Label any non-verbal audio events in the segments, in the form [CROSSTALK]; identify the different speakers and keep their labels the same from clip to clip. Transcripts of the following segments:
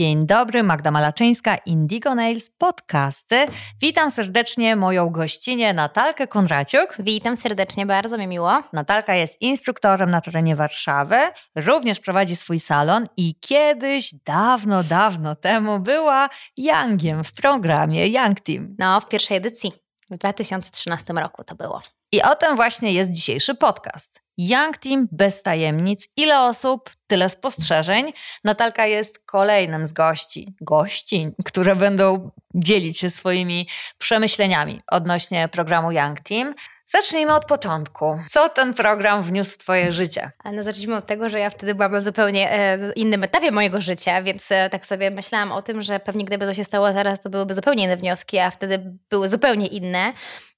Speaker 1: Dzień dobry, Magda Malaczyńska, Indigo Nails Podcasty. Witam serdecznie moją gościnę Natalkę Konraciuk.
Speaker 2: Witam serdecznie, bardzo mi miło.
Speaker 1: Natalka jest instruktorem na terenie Warszawy, również prowadzi swój salon i kiedyś, dawno, dawno temu była Youngiem w programie Young Team.
Speaker 2: No, w pierwszej edycji. W 2013 roku to było.
Speaker 1: I o tym właśnie jest dzisiejszy podcast. Young Team bez tajemnic. Ile osób, tyle spostrzeżeń. Natalka jest kolejnym z gości, gościń, które będą dzielić się swoimi przemyśleniami odnośnie programu Young Team. Zacznijmy od początku. Co ten program wniósł w Twoje życie?
Speaker 2: No, zacznijmy od tego, że ja wtedy byłam na zupełnie e, innym etapie mojego życia, więc e, tak sobie myślałam o tym, że pewnie gdyby to się stało teraz, to byłyby zupełnie inne wnioski, a wtedy były zupełnie inne.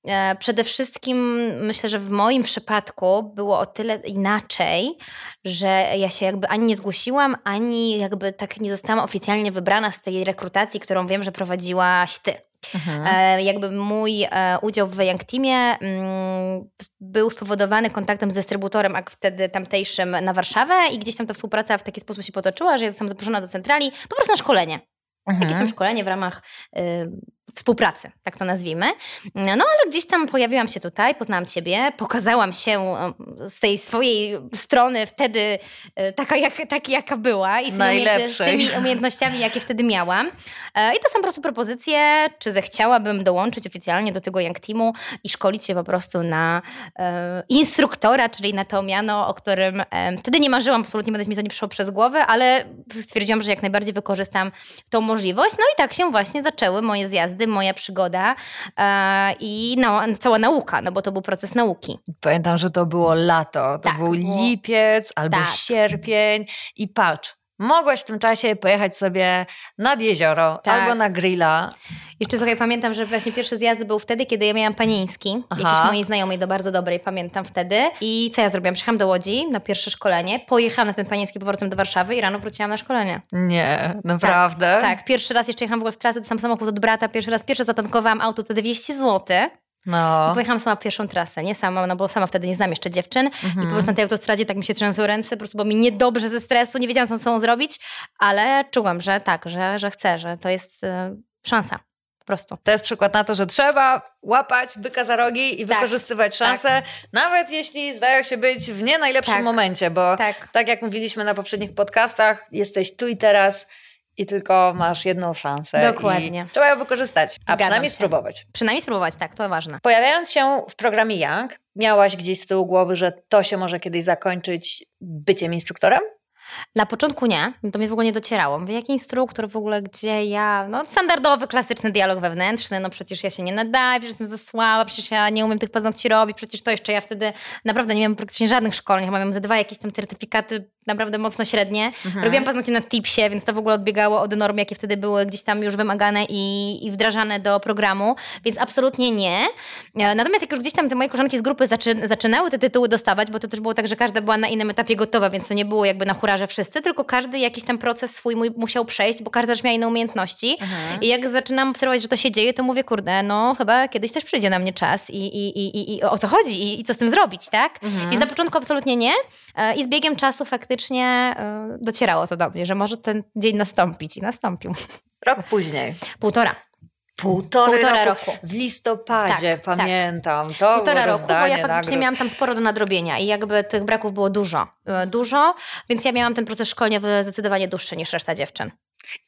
Speaker 2: E, przede wszystkim myślę, że w moim przypadku było o tyle inaczej, że ja się jakby ani nie zgłosiłam, ani jakby tak nie zostałam oficjalnie wybrana z tej rekrutacji, którą wiem, że prowadziłaś ty. Mhm. E, jakby mój e, udział w Young Teamie mm, był spowodowany kontaktem z dystrybutorem, a wtedy tamtejszym na Warszawę i gdzieś tam ta współpraca w taki sposób się potoczyła, że zostałam zaproszona do centrali po prostu na szkolenie. Mhm. Jakieś tam szkolenie w ramach y, współpracy, tak to nazwijmy. No ale gdzieś tam pojawiłam się tutaj, poznałam Ciebie, pokazałam się e, z tej swojej strony wtedy e, taka, jak, tak, jaka była i z tymi, z tymi umiejętnościami, jakie wtedy miałam. E, I to są po prostu propozycje, czy zechciałabym dołączyć oficjalnie do tego Young Teamu i szkolić się po prostu na e, instruktora, czyli na to miano, o którym e, wtedy nie marzyłam, absolutnie będę mi to nie przyszło przez głowę, ale stwierdziłam, że jak najbardziej wykorzystam tą możliwość. No i tak się właśnie zaczęły moje zjazdy moja przygoda e, i cała nauka, no bo to był proces nauki.
Speaker 1: Pamiętam, że to było lato, to tak, był lipiec albo tak. sierpień i patrz, mogłaś w tym czasie pojechać sobie nad jezioro tak. albo na grilla.
Speaker 2: Jeszcze sobie pamiętam, że właśnie pierwszy zjazd był wtedy, kiedy ja miałam panieński. Aha. Jakiejś mojej znajomej do bardzo dobrej, pamiętam wtedy. I co ja zrobiłam? Przyjechałam do Łodzi na pierwsze szkolenie, pojechałam na ten panieński powrotem do Warszawy i rano wróciłam na szkolenie.
Speaker 1: Nie, naprawdę?
Speaker 2: Tak, tak. pierwszy raz jeszcze jechałam w ogóle w trasę, sam samochód od brata, pierwszy raz, pierwszy zatankowałam auto, wtedy 200 zł. No. I pojechałam sama pierwszą trasę, nie sama, no bo sama wtedy nie znam jeszcze dziewczyn. Mhm. I po mhm. prostu na tej autostradzie tak mi się trzęsły ręce, po prostu bo mi niedobrze ze stresu, nie wiedziałam co z sobą zrobić, ale czułam, że tak, że, że chcę, że to jest y, szansa. Po prostu.
Speaker 1: To jest przykład na to, że trzeba łapać byka za rogi i tak, wykorzystywać szanse, tak. nawet jeśli zdają się być w nie najlepszym tak, momencie, bo tak. tak jak mówiliśmy na poprzednich podcastach, jesteś tu i teraz i tylko masz jedną szansę.
Speaker 2: Dokładnie.
Speaker 1: trzeba ją wykorzystać, a Zgadzam przynajmniej się. spróbować.
Speaker 2: Przynajmniej spróbować, tak, to ważne.
Speaker 1: Pojawiając się w programie Young, miałaś gdzieś z tyłu głowy, że to się może kiedyś zakończyć byciem instruktorem?
Speaker 2: Na początku nie, to mnie w ogóle nie docierało. Mówię, jaki instruktor w ogóle, gdzie ja, no standardowy, klasyczny dialog wewnętrzny, no przecież ja się nie nadaję, przecież jestem za słaba, przecież ja nie umiem tych paznokci robić, przecież to jeszcze ja wtedy naprawdę nie miałam praktycznie żadnych szkoleń, chyba miałam ze dwa jakieś tam certyfikaty naprawdę mocno średnie. Mhm. Robiłam paznokcie na tipsie, więc to w ogóle odbiegało od norm, jakie wtedy były gdzieś tam już wymagane i, i wdrażane do programu, więc absolutnie nie. E, natomiast jak już gdzieś tam te moje koleżanki z grupy zaczy, zaczynały te tytuły dostawać, bo to też było tak, że każda była na innym etapie gotowa, więc to nie było jakby na hurarze wszyscy, tylko każdy jakiś tam proces swój musiał przejść, bo każda też miała inne umiejętności. Mhm. I jak zaczynam obserwować, że to się dzieje, to mówię, kurde, no chyba kiedyś też przyjdzie na mnie czas i, i, i, i o co chodzi i, i co z tym zrobić, tak? Mhm. Więc na początku absolutnie nie. E, I z biegiem czasu faktycznie e, docierało to do mnie, że może ten dzień nastąpić i nastąpił. [LAUGHS]
Speaker 1: Rok później.
Speaker 2: Półtora.
Speaker 1: Półtorej, Półtora roku. roku. W listopadzie, tak, tak. pamiętam. Tak.
Speaker 2: To Półtora roku, bo ja faktycznie nagród. miałam tam sporo do nadrobienia i jakby tych braków było dużo. E, dużo, więc ja miałam ten proces szkoleniowy zdecydowanie dłuższy niż reszta dziewczyn.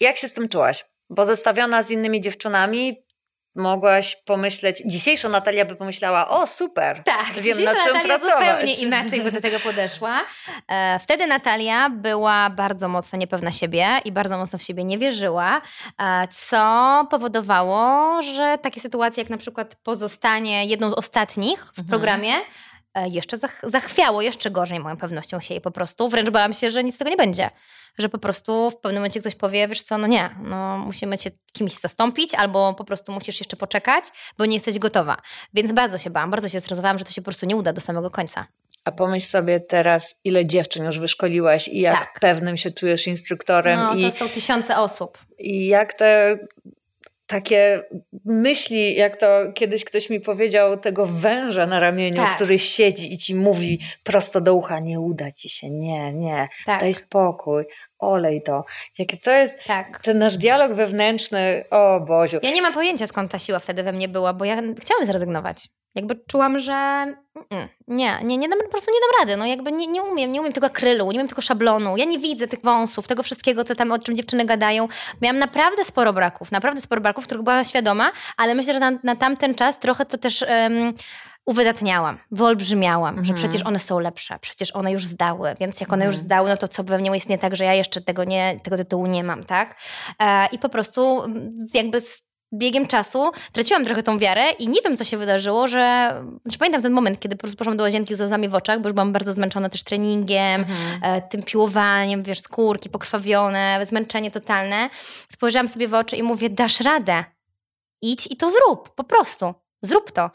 Speaker 1: Jak się z tym czułaś? Bo zestawiona z innymi dziewczynami, mogłaś pomyśleć, dzisiejsza Natalia by pomyślała, o super,
Speaker 2: tak, wiem na czym Natalia pracować. zupełnie inaczej by do [LAUGHS] tego podeszła. E, wtedy Natalia była bardzo mocno niepewna siebie i bardzo mocno w siebie nie wierzyła, e, co powodowało, że takie sytuacje jak na przykład pozostanie jedną z ostatnich w mhm. programie, e, jeszcze zachwiało jeszcze gorzej moją pewnością siebie po prostu. Wręcz bałam się, że nic z tego nie będzie że po prostu w pewnym momencie ktoś powie, wiesz co, no nie, no musimy cię kimś zastąpić, albo po prostu musisz jeszcze poczekać, bo nie jesteś gotowa. Więc bardzo się bałam, bardzo się stresowałam, że to się po prostu nie uda do samego końca.
Speaker 1: A pomyśl sobie teraz, ile dziewczyn już wyszkoliłaś i jak tak. pewnym się czujesz instruktorem.
Speaker 2: No,
Speaker 1: i,
Speaker 2: to są tysiące osób.
Speaker 1: I jak te takie myśli, jak to kiedyś ktoś mi powiedział, tego węża na ramieniu, tak. który siedzi i ci mówi prosto do ucha, nie uda ci się, nie, nie, tak. daj spokój, olej to. Jakie to jest tak. ten nasz dialog wewnętrzny, o Boziu.
Speaker 2: Ja nie mam pojęcia, skąd ta siła wtedy we mnie była, bo ja chciałam zrezygnować. Jakby czułam, że nie, nie, nie dam, po prostu nie dam rady. No jakby nie, nie umiem, nie umiem tego akrylu, nie umiem tego szablonu. Ja nie widzę tych wąsów, tego wszystkiego, co tam, o czym dziewczyny gadają. Miałam naprawdę sporo braków, naprawdę sporo braków, których byłam świadoma, ale myślę, że na, na tamten czas trochę to też um, uwydatniałam, wyolbrzymiałam, mhm. że przecież one są lepsze, przecież one już zdały, więc jak one mhm. już zdały, no to co pewnie jest nie tak, że ja jeszcze tego, nie, tego tytułu nie mam, tak? E, I po prostu jakby biegiem czasu traciłam trochę tą wiarę i nie wiem, co się wydarzyło, że... Znaczy pamiętam ten moment, kiedy po prostu poszłam do łazienki z łzami w oczach, bo już byłam bardzo zmęczona też treningiem, mhm. e, tym piłowaniem, wiesz, skórki pokrwawione, zmęczenie totalne. Spojrzałam sobie w oczy i mówię, dasz radę. Idź i to zrób, po prostu. Zrób to.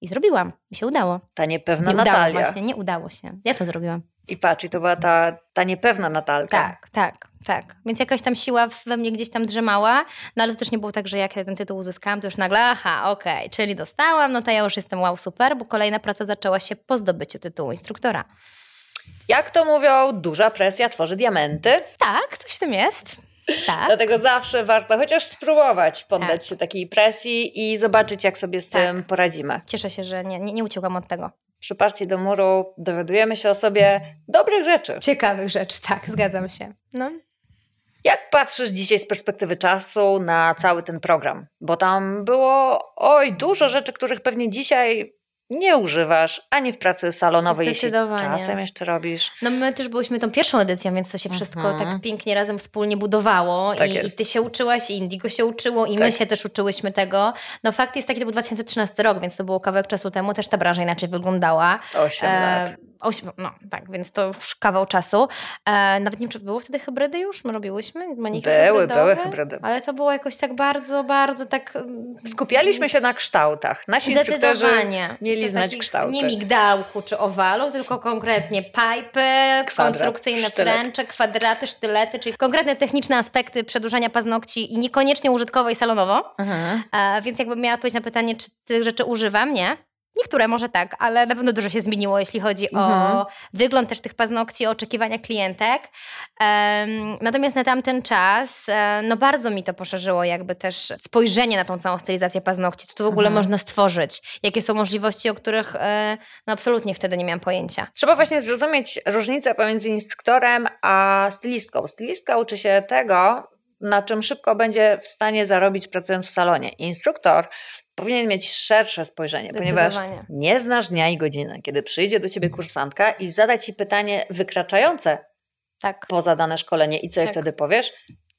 Speaker 2: I zrobiłam. Mi się udało.
Speaker 1: Ta niepewna
Speaker 2: nie
Speaker 1: Natalia.
Speaker 2: Udało właśnie, nie udało się. Ja to zrobiłam.
Speaker 1: I patrz, i to była ta, ta niepewna Natalka.
Speaker 2: Tak, tak, tak. Więc jakaś tam siła we mnie gdzieś tam drzemała, no ale to też nie było tak, że jak ja ten tytuł uzyskałam, to już nagle, aha, okej, okay, czyli dostałam, no to ja już jestem wow, super, bo kolejna praca zaczęła się po zdobyciu tytułu instruktora.
Speaker 1: Jak to mówią, duża presja tworzy diamenty.
Speaker 2: Tak, coś w tym jest. Tak.
Speaker 1: Dlatego zawsze warto chociaż spróbować poddać tak. się takiej presji i zobaczyć, jak sobie z tak. tym poradzimy.
Speaker 2: Cieszę się, że nie, nie, nie uciekłam od tego
Speaker 1: przyparci do muru dowiadujemy się o sobie dobrych rzeczy.
Speaker 2: Ciekawych rzeczy, tak, zgadzam się. No.
Speaker 1: Jak patrzysz dzisiaj z perspektywy czasu na cały ten program? Bo tam było, oj, dużo rzeczy, których pewnie dzisiaj nie używasz ani w pracy salonowej, jeśli czasem jeszcze robisz.
Speaker 2: No my też byliśmy tą pierwszą edycją, więc to się wszystko mhm. tak pięknie razem wspólnie budowało tak I, i, ty się uczyłaś, i Indigo się uczyło i tak. my się też uczyłyśmy tego. No fakt jest taki, to był 2013 rok, więc to było kawałek czasu temu, też ta branża inaczej wyglądała.
Speaker 1: Osiem e, lat.
Speaker 2: Ośm, no tak, więc to już kawał czasu. E, nawet nie wiem, czy były wtedy hybrydy już? My robiłyśmy
Speaker 1: maniki Były, były hybrydy.
Speaker 2: Ale to było jakoś tak bardzo, bardzo tak... Mm,
Speaker 1: Skupialiśmy się na kształtach. Nasi instruktorzy mieli znać kształty.
Speaker 2: Nie migdałku czy owalu, tylko konkretnie pipy, konstrukcyjne fręcze, kwadraty, sztylety, czyli konkretne techniczne aspekty przedłużania paznokci i niekoniecznie użytkowo i salonowo. Mhm. E, więc jakbym miała odpowiedzieć na pytanie, czy tych rzeczy używam, nie? Niektóre może tak, ale na pewno dużo się zmieniło, jeśli chodzi mhm. o wygląd też tych paznokci, o oczekiwania klientek. Um, natomiast na tamten czas, um, no bardzo mi to poszerzyło jakby też spojrzenie na tą całą stylizację paznokci. Co tu w ogóle mhm. można stworzyć? Jakie są możliwości, o których um, no absolutnie wtedy nie miałam pojęcia.
Speaker 1: Trzeba właśnie zrozumieć różnicę pomiędzy instruktorem a stylistką. Stylistka uczy się tego, na czym szybko będzie w stanie zarobić pracując w salonie. Instruktor powinien mieć szersze spojrzenie, ponieważ nie znasz dnia i godziny, kiedy przyjdzie do ciebie kursantka i zada ci pytanie wykraczające tak. poza dane szkolenie i co tak. jej wtedy powiesz?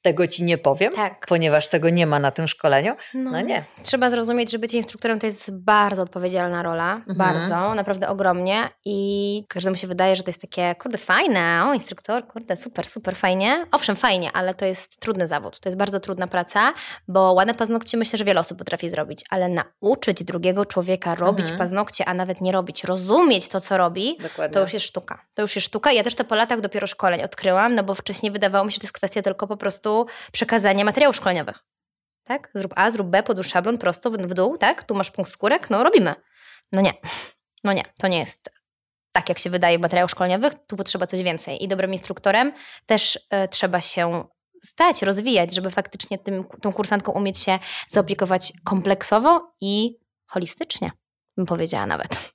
Speaker 1: Tego ci nie powiem, tak. ponieważ tego nie ma na tym szkoleniu. No. no. nie.
Speaker 2: Trzeba zrozumieć, że bycie instruktorem to jest bardzo odpowiedzialna rola. Mhm. Bardzo, naprawdę ogromnie. I każdemu się wydaje, że to jest takie, kurde, fajne. O, instruktor, kurde, super, super fajnie. Owszem, fajnie, ale to jest trudny zawód. To jest bardzo trudna praca, bo ładne paznokcie myślę, że wiele osób potrafi zrobić, ale nauczyć drugiego człowieka robić mhm. paznokcie, a nawet nie robić, rozumieć to, co robi, Dokładnie. to już jest sztuka. To już jest sztuka. Ja też to po latach dopiero szkoleń odkryłam, no bo wcześniej wydawało mi się, że to jest kwestia tylko po prostu przekazania materiałów szkoleniowych. Tak? Zrób A, zrób B, podłóż szablon prosto w dół, tak? Tu masz punkt skórek, no robimy. No nie, no nie, to nie jest tak, jak się wydaje w materiałach szkoleniowych, tu potrzeba coś więcej. I dobrym instruktorem też y, trzeba się stać, rozwijać, żeby faktycznie tym, tą kursantką umieć się zaopiekować kompleksowo i holistycznie, bym powiedziała nawet.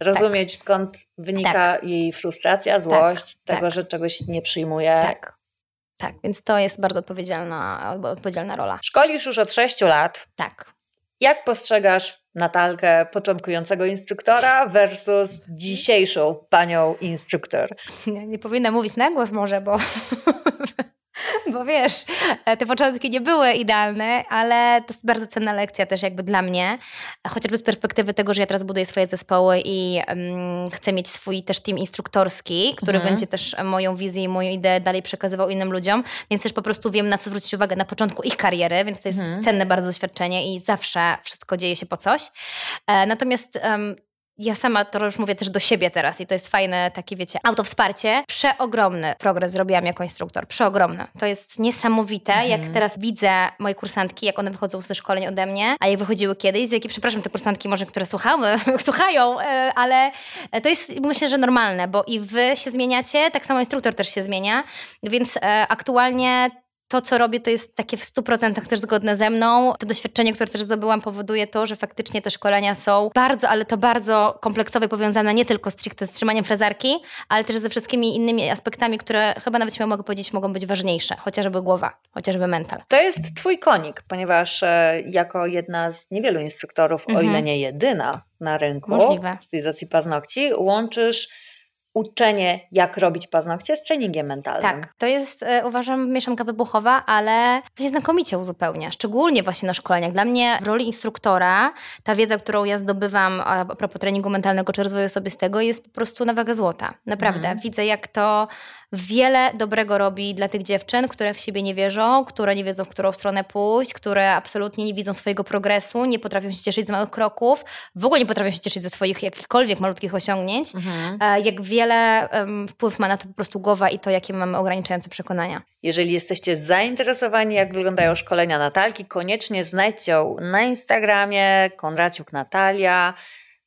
Speaker 1: Rozumieć, tak. skąd wynika tak. jej frustracja, złość, tak, tego, tak. że czegoś nie przyjmuje.
Speaker 2: Tak. Tak, więc to jest bardzo odpowiedzialna, odpowiedzialna rola.
Speaker 1: Szkolisz już od 6 lat.
Speaker 2: Tak.
Speaker 1: Jak postrzegasz Natalkę początkującego instruktora versus dzisiejszą panią instruktor? [LAUGHS]
Speaker 2: Nie, nie powinna mówić na głos może, bo [LAUGHS] [LAUGHS] bo wiesz, e, te początki nie były idealne, ale to jest bardzo cenna lekcja też jakby dla mnie, chociażby z perspektywy tego, że ja teraz buduję swoje zespoły i um, chcę mieć swój też team instruktorski, który mhm. będzie też moją wizję i moją ideę dalej przekazywał innym ludziom, więc też po prostu wiem, na co zwrócić uwagę na początku ich kariery, więc to jest mhm. cenne bardzo doświadczenie i zawsze wszystko dzieje się po coś. E, natomiast um, ja sama to już mówię też do siebie teraz i to jest fajne takie, wiecie, autowsparcie. Przeogromny progres zrobiłam jako instruktor, przeogromny. To jest niesamowite, mhm. jak teraz widzę moje kursantki, jak one wychodzą ze szkoleń ode mnie, a jak wychodziły kiedyś, z jakie, przepraszam, te kursantki może, które słuchały, [LAUGHS] słuchają, e, ale to jest myślę, że normalne, bo i wy się zmieniacie, tak samo instruktor też się zmienia, więc e, aktualnie to, co robię, to jest takie w 100% też zgodne ze mną. To doświadczenie, które też zdobyłam, powoduje to, że faktycznie te szkolenia są bardzo, ale to bardzo kompleksowe, powiązane nie tylko stricte z trzymaniem frezarki, ale też ze wszystkimi innymi aspektami, które chyba nawet śmiało mogę powiedzieć, mogą być ważniejsze. Chociażby głowa, chociażby mental.
Speaker 1: To jest twój konik, ponieważ e, jako jedna z niewielu instruktorów, mhm. o ile nie jedyna na rynku
Speaker 2: Możliwe.
Speaker 1: stylizacji paznokci, łączysz uczenie, jak robić paznokcie z treningiem mentalnym.
Speaker 2: Tak, to jest, e, uważam, mieszanka wybuchowa, ale to się znakomicie uzupełnia, szczególnie właśnie na szkoleniach. Dla mnie w roli instruktora ta wiedza, którą ja zdobywam a propos treningu mentalnego czy rozwoju osobistego jest po prostu na wagę złota. Naprawdę. Mhm. Widzę, jak to wiele dobrego robi dla tych dziewczyn, które w siebie nie wierzą, które nie wiedzą, w którą stronę pójść, które absolutnie nie widzą swojego progresu, nie potrafią się cieszyć z małych kroków, w ogóle nie potrafią się cieszyć ze swoich jakichkolwiek malutkich osiągnięć. Mhm. E, jak wiele um, wpływ ma na to po prostu głowa i to, jakie mamy ograniczające przekonania.
Speaker 1: Jeżeli jesteście zainteresowani, jak wyglądają szkolenia Natalki, koniecznie znajdźcie ją na Instagramie Konraciuk Natalia.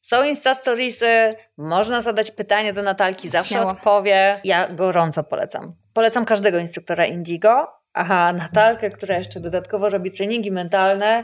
Speaker 1: Są Insta Storiesy, można zadać pytanie do Natalki, zawsze Śmiało. odpowie. Ja gorąco polecam. Polecam każdego instruktora Indigo, a Natalkę, która jeszcze dodatkowo robi treningi mentalne,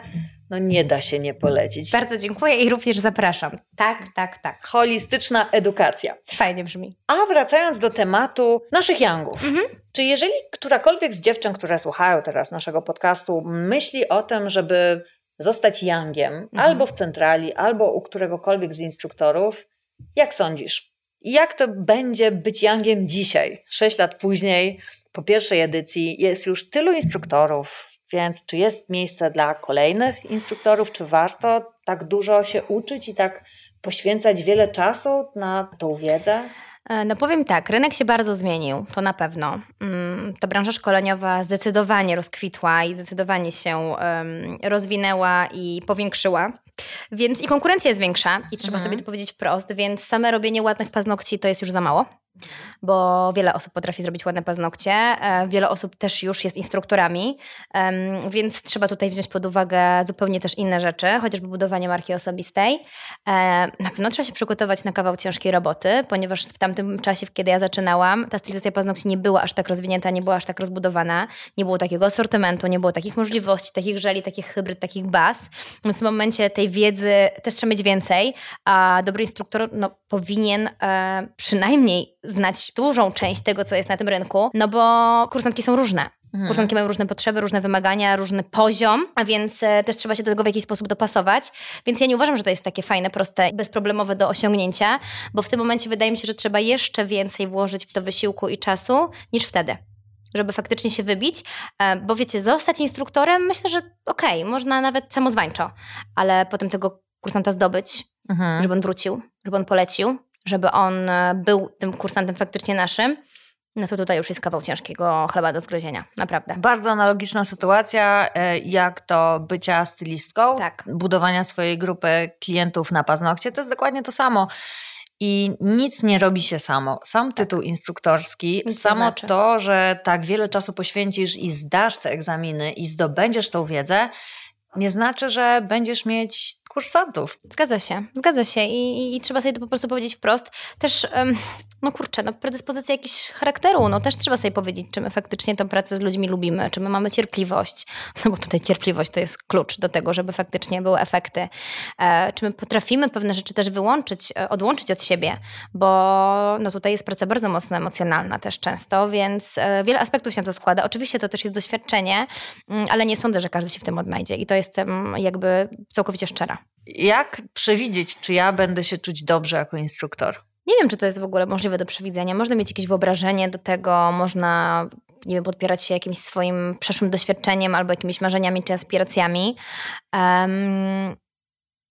Speaker 1: no nie da się nie polecić.
Speaker 2: Bardzo dziękuję i również zapraszam. Tak, tak, tak.
Speaker 1: Holistyczna edukacja.
Speaker 2: Fajnie brzmi.
Speaker 1: A wracając do tematu naszych yangów. Mhm. Czy jeżeli którakolwiek z dziewczyn, które słuchają teraz naszego podcastu, myśli o tym, żeby zostać Youngiem mhm. albo w centrali, albo u któregokolwiek z instruktorów. Jak sądzisz? Jak to będzie być Youngiem dzisiaj, sześć lat później, po pierwszej edycji? Jest już tylu instruktorów, więc czy jest miejsce dla kolejnych instruktorów? Czy warto tak dużo się uczyć i tak poświęcać wiele czasu na tą wiedzę?
Speaker 2: E, no powiem tak, rynek się bardzo zmienił, to na pewno. Mm, ta branża szkoleniowa zdecydowanie rozkwitła i zdecydowanie się rozwinęła i powiększyła. Więc i konkurencja jest większa i trzeba mhm. sobie to powiedzieć wprost, więc same robienie ładnych paznokci to jest już za mało bo wiele osób potrafi zrobić ładne paznokcie, e, wiele osób też już jest instruktorami, więc trzeba tutaj wziąć pod uwagę zupełnie też inne rzeczy, chociażby budowanie marki osobistej. E, na pewno trzeba się przygotować na kawał ciężkiej roboty, ponieważ w tamtym czasie, kiedy ja zaczynałam, ta stylizacja paznokci nie była aż tak rozwinięta, nie była aż tak rozbudowana, nie było takiego asortymentu, nie było takich możliwości, takich żeli, takich hybryd, takich baz. Więc w momencie tej wiedzy też trzeba mieć więcej, a dobry instruktor no, powinien e, przynajmniej znać dużą część tego, co jest na tym rynku, no bo kursantki są różne. Mhm. Kursantki mają różne potrzeby, różne wymagania, różny poziom, a więc e, też trzeba się do tego w jakiś sposób dopasować. Więc ja nie uważam, że to jest takie fajne, proste, bezproblemowe do osiągnięcia, bo w tym momencie wydaje mi się, że trzeba jeszcze więcej włożyć w to wysiłku i czasu niż wtedy żeby faktycznie się wybić, e, bo wiecie, zostać instruktorem, myślę, że okej, okay, można nawet samozwańczo, ale potem tego kursanta zdobyć, mhm. żeby on wrócił, żeby on polecił, żeby on e, był tym kursantem faktycznie naszym, no to tutaj już jest kawał ciężkiego chleba do zgryzienia, naprawdę.
Speaker 1: Bardzo analogiczna sytuacja e, jak to bycia stylistką,
Speaker 2: tak.
Speaker 1: budowania swojej grupy klientów na paznokcie, to jest dokładnie to samo. I nic nie robi się samo. Sam tak. tytuł tak. instruktorski, nic samo znaczy. to, że tak wiele czasu poświęcisz i zdasz te egzaminy i zdobędziesz tą wiedzę, nie znaczy, że będziesz mieć kursantów.
Speaker 2: Zgadza się, zgadza się I, i, i trzeba sobie to po prostu powiedzieć wprost. Też um, no kurczę, no predyspozycja jakiś charakteru, no też trzeba sobie powiedzieć, czy my faktycznie tę pracę z ludźmi lubimy, czy my mamy cierpliwość, no bo tutaj cierpliwość to jest klucz do tego, żeby faktycznie były efekty. E, czy my potrafimy pewne rzeczy też wyłączyć, e, odłączyć od siebie, bo no tutaj jest praca bardzo mocno emocjonalna też często, więc e, wiele aspektów się na to składa. Oczywiście to też jest doświadczenie, mm, ale nie sądzę, że każdy się w tym odnajdzie i to jestem jakby całkowicie szczera.
Speaker 1: Jak przewidzieć, czy ja będę się czuć dobrze jako instruktor?
Speaker 2: Nie wiem, czy to jest w ogóle możliwe do przewidzenia. Można mieć jakieś wyobrażenie do tego, można nie wiem, podpierać się jakimś swoim przeszłym doświadczeniem albo jakimiś marzeniami czy aspiracjami. Um,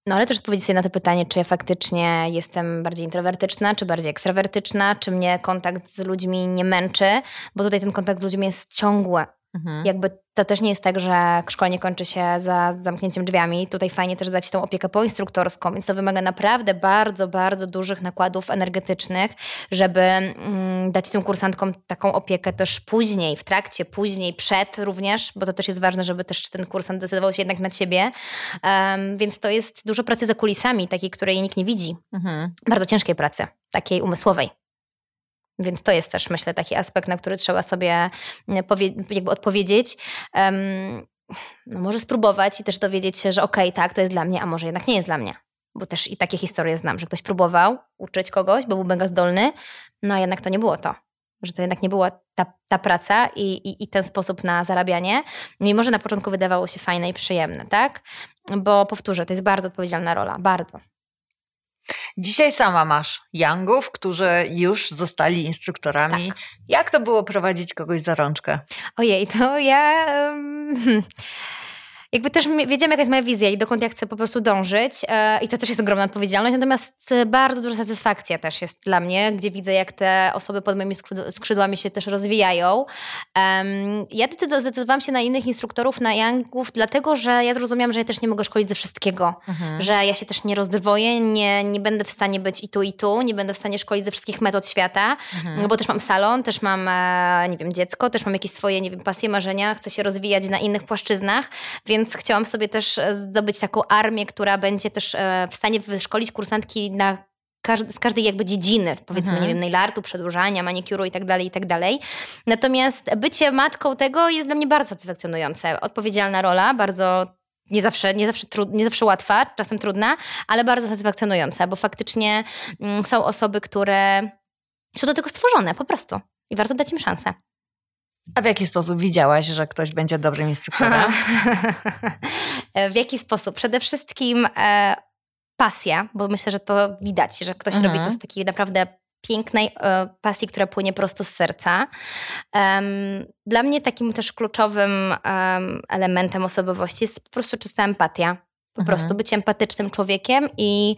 Speaker 2: no ale też odpowiedzieć sobie na to pytanie, czy ja faktycznie jestem bardziej introwertyczna, czy bardziej ekstrawertyczna, czy mnie kontakt z ludźmi nie męczy, bo tutaj ten kontakt z ludźmi jest ciągły. Mhm. Jakby to też nie jest tak, że szkolenie kończy się za zamknięciem drzwiami. Tutaj fajnie też dać tą opiekę poinstruktorską, więc to wymaga naprawdę bardzo, bardzo dużych nakładów energetycznych, żeby mm, dać tym kursantkom taką opiekę też później, w trakcie, później, przed również, bo to też jest ważne, żeby też ten kursant decydował się jednak na ciebie. Um, więc to jest dużo pracy za kulisami, takiej, której nikt nie widzi. Mhm. Bardzo ciężkiej pracy, takiej umysłowej. Więc to jest też, myślę, taki aspekt, na który trzeba sobie mm, jakby odpowiedzieć. Um, no może spróbować i też dowiedzieć się, że okej, okay, tak, to jest dla mnie, a może jednak nie jest dla mnie. Bo też i takie historie znam, że ktoś próbował uczyć kogoś, bo był mega zdolny, no a jednak to nie było to. Że to jednak nie była ta, ta praca i, i, i ten sposób na zarabianie, mimo że na początku wydawało się fajne i przyjemne, tak? Bo powtórzę, to jest bardzo odpowiedzialna rola, bardzo.
Speaker 1: Dzisiaj sama masz youngów, którzy już zostali instruktorami. Tak. Jak to było prowadzić kogoś za rączkę?
Speaker 2: Ojej, to ja... Um, [LAUGHS] jakby też wiedziałam, jaka jest moja wizja i dokąd ja chcę po prostu dążyć. E, I to też jest ogromna odpowiedzialność, natomiast bardzo duża satysfakcja też jest dla mnie, gdzie widzę, jak te osoby pod moimi skrzydłami się też rozwijają. Ja zdecydowałam się na innych instruktorów, na youngów, dlatego, że ja zrozumiałam, że ja też nie mogę szkolić ze wszystkiego, mhm. że ja się też nie rozdwoję, nie, nie będę w stanie być i tu, i tu, nie będę w stanie szkolić ze wszystkich metod świata, mhm. bo też mam salon, też mam, e, nie wiem, dziecko, też mam jakieś swoje, nie wiem, pasje, marzenia, chcę się rozwijać na innych płaszczyznach, więc więc chciałam sobie też e, zdobyć taką armię, która będzie też e, w stanie wyszkolić kursantki na z każdej jakby dziedziny, powiedzmy, mhm. nie wiem, nail artu, przedłużania, manikuru i tak dalej, i tak dalej. Natomiast bycie matką tego jest dla mnie bardzo satysfakcjonujące. Odpowiedzialna rola, bardzo nie zawsze, nie zawsze, trud, nie zawsze łatwa, czasem trudna, ale bardzo satysfakcjonująca, bo faktycznie mm, są osoby, które są do tego stworzone po prostu i warto dać im szansę.
Speaker 1: A w jaki sposób widziałaś, że ktoś będzie dobrym instruktorem? [LAUGHS]
Speaker 2: w jaki sposób? Przede wszystkim e, pasja, bo myślę, że to widać, że ktoś mhm. robi to z takiej naprawdę pięknej e, pasji, która płynie prosto z serca. Um, dla mnie takim też kluczowym um, elementem osobowości jest po prostu czysta empatia. Po mhm. prostu być empatycznym człowiekiem i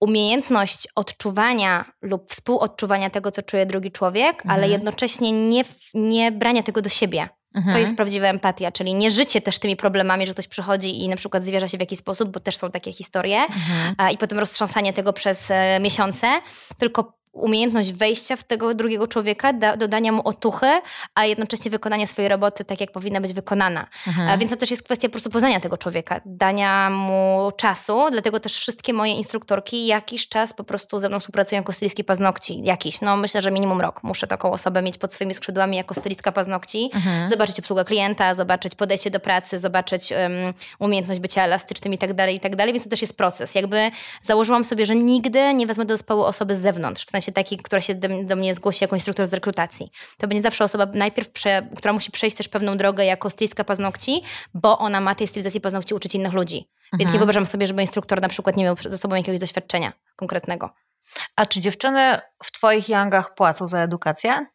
Speaker 2: umiejętność odczuwania lub współodczuwania tego, co czuje drugi człowiek, mhm. ale jednocześnie nie, nie brania tego do siebie. Mhm. To jest prawdziwa empatia, czyli nie życie też tymi problemami, że ktoś przychodzi i na przykład zwierza się w jakiś sposób, bo też są takie historie, mhm. i potem roztrząsanie tego przez e, miesiące, tylko umiejętność wejścia w tego drugiego człowieka, da, dodania mu otuchy, a jednocześnie wykonania swojej roboty tak, jak powinna być wykonana. Mhm. Więc to też jest kwestia po prostu poznania tego człowieka, dania mu czasu, dlatego też wszystkie moje instruktorki jakiś czas po prostu ze mną współpracują jako stylistka paznokci. Jakiś, no myślę, że minimum rok. Muszę taką osobę mieć pod swoimi skrzydłami jako stylistka paznokci, mhm. zobaczyć obsługę klienta, zobaczyć podejście do pracy, zobaczyć um, umiejętność bycia elastycznym i tak dalej, i tak dalej, więc to też jest proces. Jakby założyłam sobie, że nigdy nie wezmę do zespołu osoby z zewnątrz, w sensie sensie taki, która się do, do, mnie zgłosi jako instruktor z rekrutacji. To będzie zawsze osoba najpierw, prze, która musi przejść też pewną drogę jako stylistka paznokci, bo ona ma tej stylizacji paznokci uczyć innych ludzi. Mhm. Więc nie wyobrażam sobie, żeby instruktor na przykład nie miał ze sobą jakiegoś doświadczenia konkretnego.
Speaker 1: A czy dziewczyny w Twoich yangach płacą za edukację?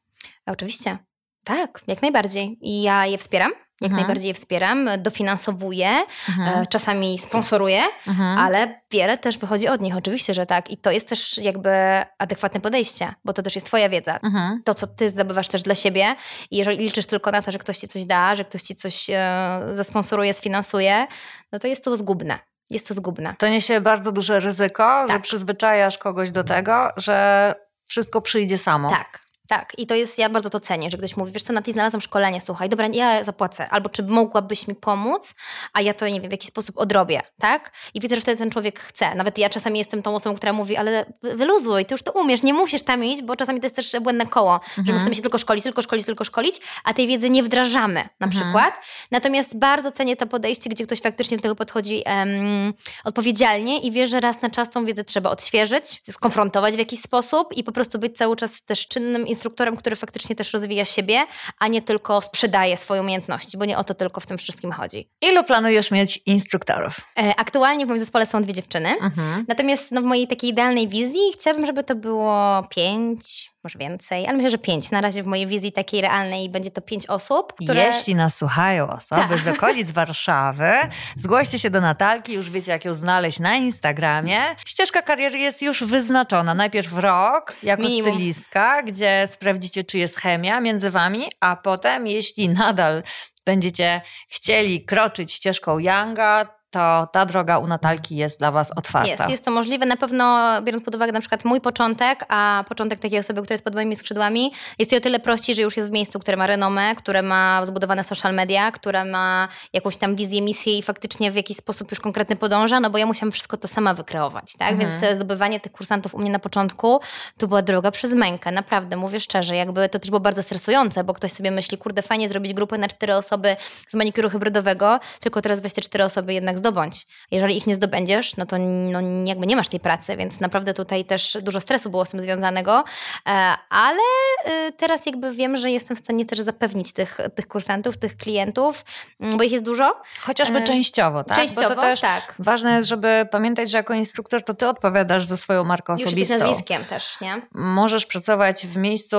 Speaker 2: Oczywiście. Tak, jak najbardziej. I ja je wspieram jak mhm. najbardziej je wspieram, dofinansowuję, mhm. E, czasami sponsoruję, mhm. ale wiele też wychodzi od nich, oczywiście, że tak. I to jest też jakby adekwatne podejście, bo to też jest twoja wiedza. To, co ty zdobywasz też dla siebie i jeżeli liczysz tylko na to, że ktoś ci coś da, że ktoś ci coś e, zasponsoruje, sfinansuje, no to jest to zgubne jest to zgubne.
Speaker 1: To niesie bardzo duże ryzyko, tak. że przyzwyczajasz kogoś do tego, że wszystko przyjdzie samo.
Speaker 2: Tak. Tak, i to jest, ja bardzo to cenię, że ktoś mówi, wiesz co, na tej znalazłam szkolenie, słuchaj, dobra, ja zapłacę, albo czy mogłabyś mi pomóc, a ja to, nie wiem, w jaki sposób odrobię, tak? I widzę, że wtedy ten człowiek chce. Nawet ja czasami jestem tą osobą, która mówi, ale wyluzuj, ty już to umiesz, nie musisz tam iść, bo czasami to jest też błędne koło, mhm. że my chcemy się tylko szkolić, tylko szkolić, tylko szkolić, a tej wiedzy nie wdrażamy na mhm. przykład. Natomiast bardzo cenię to podejście, gdzie ktoś faktycznie do tego podchodzi um, odpowiedzialnie i wie, że raz na czas tą wiedzę trzeba odświeżyć, skonfrontować w jakiś sposób i po prostu być cały czas też czynnym instruktorem, który faktycznie też rozwija siebie, a nie tylko sprzedaje swoje umiejętności, bo nie o to tylko w tym wszystkim chodzi.
Speaker 1: Ilu planujesz mieć instruktorów?
Speaker 2: E, aktualnie w moim zespole są dwie dziewczyny, mhm. natomiast no, w mojej takiej idealnej wizji chciałabym, żeby to było pięć, może więcej, ale myślę, że pięć. Na razie w mojej wizji takiej realnej będzie to pięć osób, które...
Speaker 1: Jeśli nas słuchają osoby
Speaker 2: Tak.
Speaker 1: z okolic Warszawy, zgłoście się do Natalki, już wiecie jak ją znaleźć na Instagramie. Ścieżka kariery jest już wyznaczona. Najpierw rok jako
Speaker 2: Minimum.
Speaker 1: stylistka, gdzie sprawdzicie czy jest chemia między wami, a potem jeśli nadal będziecie chcieli kroczyć ścieżką Younga, to ta droga u Natalki jest dla was otwarta.
Speaker 2: Jest, jest to możliwe. Na pewno, biorąc pod uwagę na przykład mój początek, a początek takiej osoby, która jest pod moimi skrzydłami, jest jej o tyle prościej, że już jest w miejscu, które ma renomę, które ma zbudowane social media, które ma jakąś tam wizję, misję i faktycznie w jakiś sposób już konkretny podąża, no bo ja musiałam wszystko to sama wykreować, tak?
Speaker 1: Mhm.
Speaker 2: Więc zdobywanie tych kursantów u mnie na początku to była droga przez mękę, naprawdę, mówię szczerze. Jakby to też było bardzo stresujące, bo ktoś sobie myśli, kurde, fajnie zrobić grupę na cztery osoby z manikuru hybrydowego, tylko teraz weź te cztery osoby jednak zdobądź. Jeżeli ich nie zdobędziesz, no to no, jakby nie masz tej pracy, więc naprawdę tutaj też dużo stresu było z tym związanego, e, ale e, teraz jakby wiem, że jestem w stanie też zapewnić tych, tych kursantów, tych klientów, mm, bo ich jest dużo.
Speaker 1: Chociażby
Speaker 2: E,
Speaker 1: częściowo, tak? Bo
Speaker 2: częściowo,
Speaker 1: to też
Speaker 2: tak.
Speaker 1: Ważne jest, żeby pamiętać, że jako instruktor to ty odpowiadasz za swoją markę
Speaker 2: Już jesteś
Speaker 1: osobistą.
Speaker 2: nazwiskiem też, nie?
Speaker 1: Możesz pracować w miejscu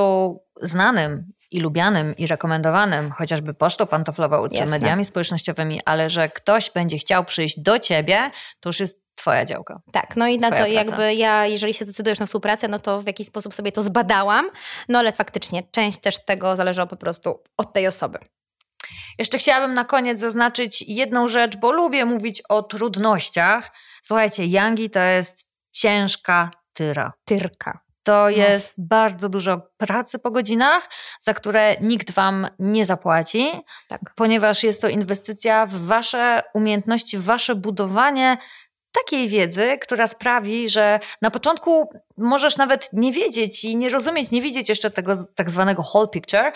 Speaker 1: znanym i lubianym i rekomendowanym, chociażby pocztą pantoflową czy
Speaker 2: Jasne.
Speaker 1: mediami społecznościowymi, ale że ktoś będzie chciał przyjść do ciebie, to już jest twoja działka.
Speaker 2: Tak, no i na to
Speaker 1: praca.
Speaker 2: jakby ja, jeżeli się zdecydujesz na współpracę, no to w jakiś sposób sobie to zbadałam, no ale faktycznie część też tego zależy po prostu od tej osoby.
Speaker 1: Jeszcze chciałabym na koniec zaznaczyć jedną rzecz, bo lubię mówić o trudnościach. Słuchajcie, Yangi to jest ciężka tyra.
Speaker 2: Tyrka.
Speaker 1: To jest bardzo dużo pracy po godzinach, za które nikt wam nie zapłaci,
Speaker 2: Tak.
Speaker 1: ponieważ jest to inwestycja w wasze umiejętności, w wasze budowanie takiej wiedzy, która sprawi, że na początku możesz nawet nie wiedzieć i nie rozumieć, nie widzieć jeszcze tego tak zwanego whole picture.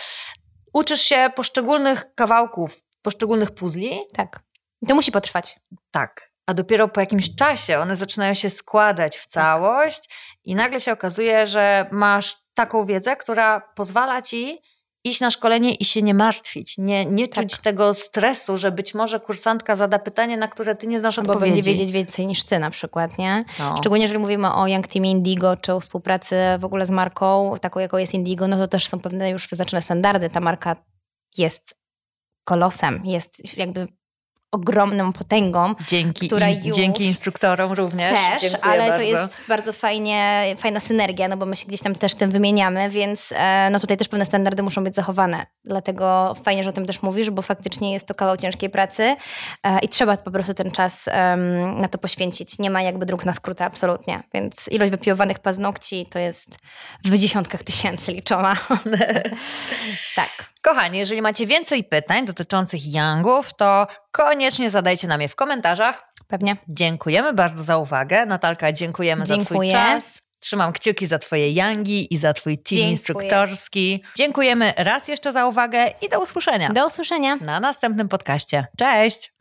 Speaker 1: Uczysz się poszczególnych kawałków, poszczególnych puzli,
Speaker 2: Tak. I to musi potrwać.
Speaker 1: tak. A dopiero po jakimś czasie one zaczynają się składać w całość i nagle się okazuje, że masz taką wiedzę, która pozwala ci iść na szkolenie i się nie martwić, nie, nie czuć
Speaker 2: Tak.
Speaker 1: tego stresu, że być może kursantka zada pytanie, na które ty nie znasz
Speaker 2: Albo
Speaker 1: odpowiedzi.
Speaker 2: będzie wiedzieć więcej niż ty na przykład, nie?
Speaker 1: No.
Speaker 2: Szczególnie jeżeli mówimy o Young Team Indigo, czy o współpracy w ogóle z marką, taką jaką jest Indigo, no to też są pewne już wyznaczone standardy. Ta marka jest kolosem, jest jakby ogromną potęgą.
Speaker 1: Dzięki,
Speaker 2: która już-
Speaker 1: dzięki instruktorom również.
Speaker 2: Też,
Speaker 1: Dziękuję
Speaker 2: ale
Speaker 1: bardzo.
Speaker 2: to jest bardzo fajnie, fajna synergia, no bo my się gdzieś tam też tym wymieniamy, więc e, no tutaj też pewne standardy muszą być zachowane. Dlatego fajnie, że o tym też mówisz, bo faktycznie jest to kawał ciężkiej pracy e, i trzeba po prostu ten czas na to poświęcić. Nie ma jakby dróg na skróty, absolutnie. Więc ilość wypiłowanych paznokci to jest w dziesiątkach tysięcy liczona. [LAUGHS] tak.
Speaker 1: Kochani, jeżeli macie więcej pytań dotyczących Youngów, to koniecznie zadajcie nam je w komentarzach.
Speaker 2: Pewnie.
Speaker 1: Dziękujemy bardzo za uwagę. Natalka, dziękujemy za Twój
Speaker 2: Dziękuję.
Speaker 1: czas. Trzymam kciuki za Twoje Yangi i za Twój team
Speaker 2: Dziękuję.
Speaker 1: instruktorski. Dziękujemy raz jeszcze za uwagę i do usłyszenia
Speaker 2: Do usłyszenia.
Speaker 1: na następnym podcaście. Cześć!